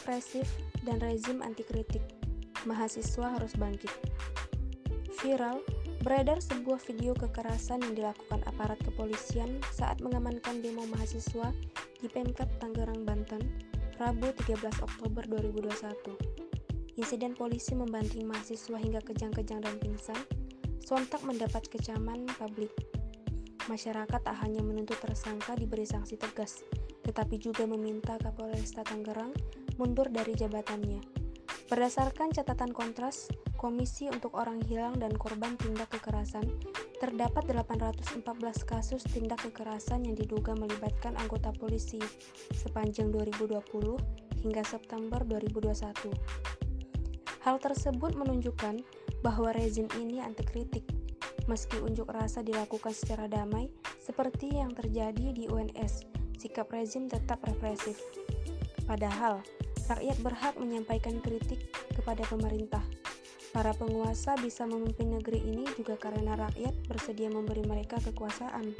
represif dan rezim anti kritik. Mahasiswa harus bangkit. Viral, beredar sebuah video kekerasan yang dilakukan aparat kepolisian saat mengamankan demo mahasiswa di Pemkap Tangerang, Banten, Rabu 13 Oktober 2021. Insiden polisi membanting mahasiswa hingga kejang-kejang dan pingsan, sontak mendapat kecaman publik. Masyarakat tak hanya menuntut tersangka diberi sanksi tegas, tetapi juga meminta Kapolresta Tangerang mundur dari jabatannya. Berdasarkan catatan kontras, Komisi untuk Orang Hilang dan Korban Tindak Kekerasan, terdapat 814 kasus tindak kekerasan yang diduga melibatkan anggota polisi sepanjang 2020 hingga September 2021. Hal tersebut menunjukkan bahwa rezim ini anti kritik, meski unjuk rasa dilakukan secara damai seperti yang terjadi di UNS, sikap rezim tetap represif. Padahal, rakyat berhak menyampaikan kritik kepada pemerintah. Para penguasa bisa memimpin negeri ini juga karena rakyat bersedia memberi mereka kekuasaan.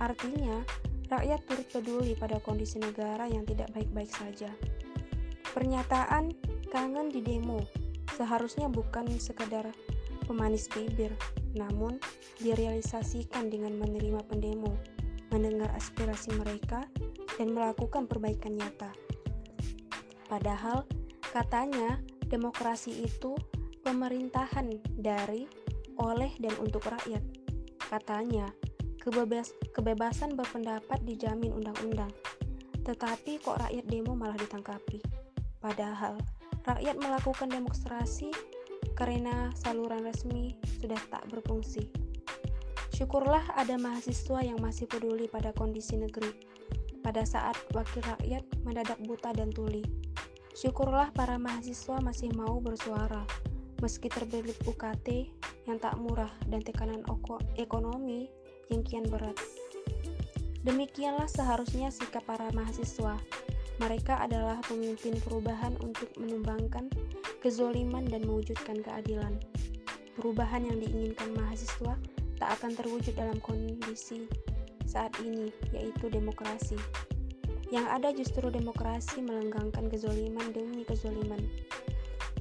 Artinya, rakyat turut peduli pada kondisi negara yang tidak baik-baik saja. Pernyataan kangen di demo seharusnya bukan sekedar pemanis bibir, namun direalisasikan dengan menerima pendemo, mendengar aspirasi mereka, dan melakukan perbaikan nyata. Padahal, katanya demokrasi itu pemerintahan dari, oleh, dan untuk rakyat. Katanya, kebebas, kebebasan berpendapat dijamin undang-undang. Tetapi kok rakyat demo malah ditangkapi? Padahal, rakyat melakukan demonstrasi karena saluran resmi sudah tak berfungsi. Syukurlah ada mahasiswa yang masih peduli pada kondisi negeri. Pada saat wakil rakyat mendadak buta dan tuli. Syukurlah para mahasiswa masih mau bersuara Meski terbelit UKT yang tak murah dan tekanan ekonomi yang kian berat. Demikianlah seharusnya sikap para mahasiswa. Mereka adalah pemimpin perubahan untuk menumbangkan kezoliman dan mewujudkan keadilan. Perubahan yang diinginkan mahasiswa tak akan terwujud dalam kondisi saat ini, yaitu demokrasi. Yang ada justru demokrasi melenggangkan kezoliman demi kezoliman.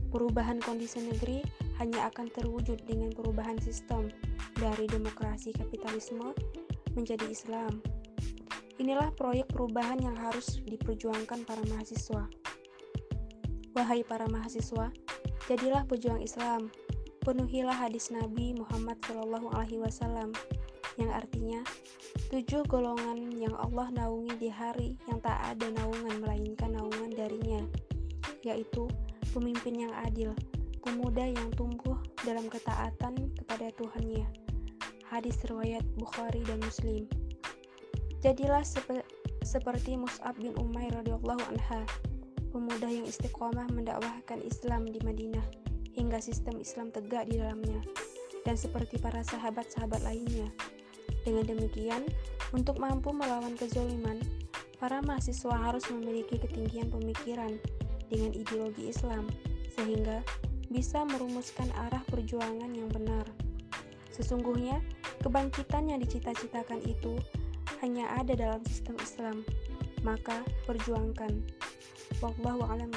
Perubahan kondisi negeri hanya akan terwujud dengan perubahan sistem dari demokrasi kapitalisme menjadi Islam. Inilah proyek perubahan yang harus diperjuangkan para mahasiswa. Wahai para mahasiswa, jadilah pejuang Islam. Penuhilah hadis Nabi Muhammad Wasallam yang artinya tujuh golongan yang Allah naungi di hari yang tak ada naungan melainkan naungan darinya, yaitu pemimpin yang adil, pemuda yang tumbuh dalam ketaatan kepada Tuhannya. Hadis riwayat Bukhari dan Muslim. Jadilah sepe seperti Mus'ab bin Umair radhiyallahu anha, pemuda yang istiqomah mendakwahkan Islam di Madinah hingga sistem Islam tegak di dalamnya, dan seperti para sahabat-sahabat lainnya. Dengan demikian, untuk mampu melawan kezoliman, para mahasiswa harus memiliki ketinggian pemikiran dengan ideologi Islam, sehingga bisa merumuskan arah perjuangan yang benar. Sesungguhnya, kebangkitan yang dicita-citakan itu hanya ada dalam sistem Islam, maka perjuangkan. Wallahu a'lam.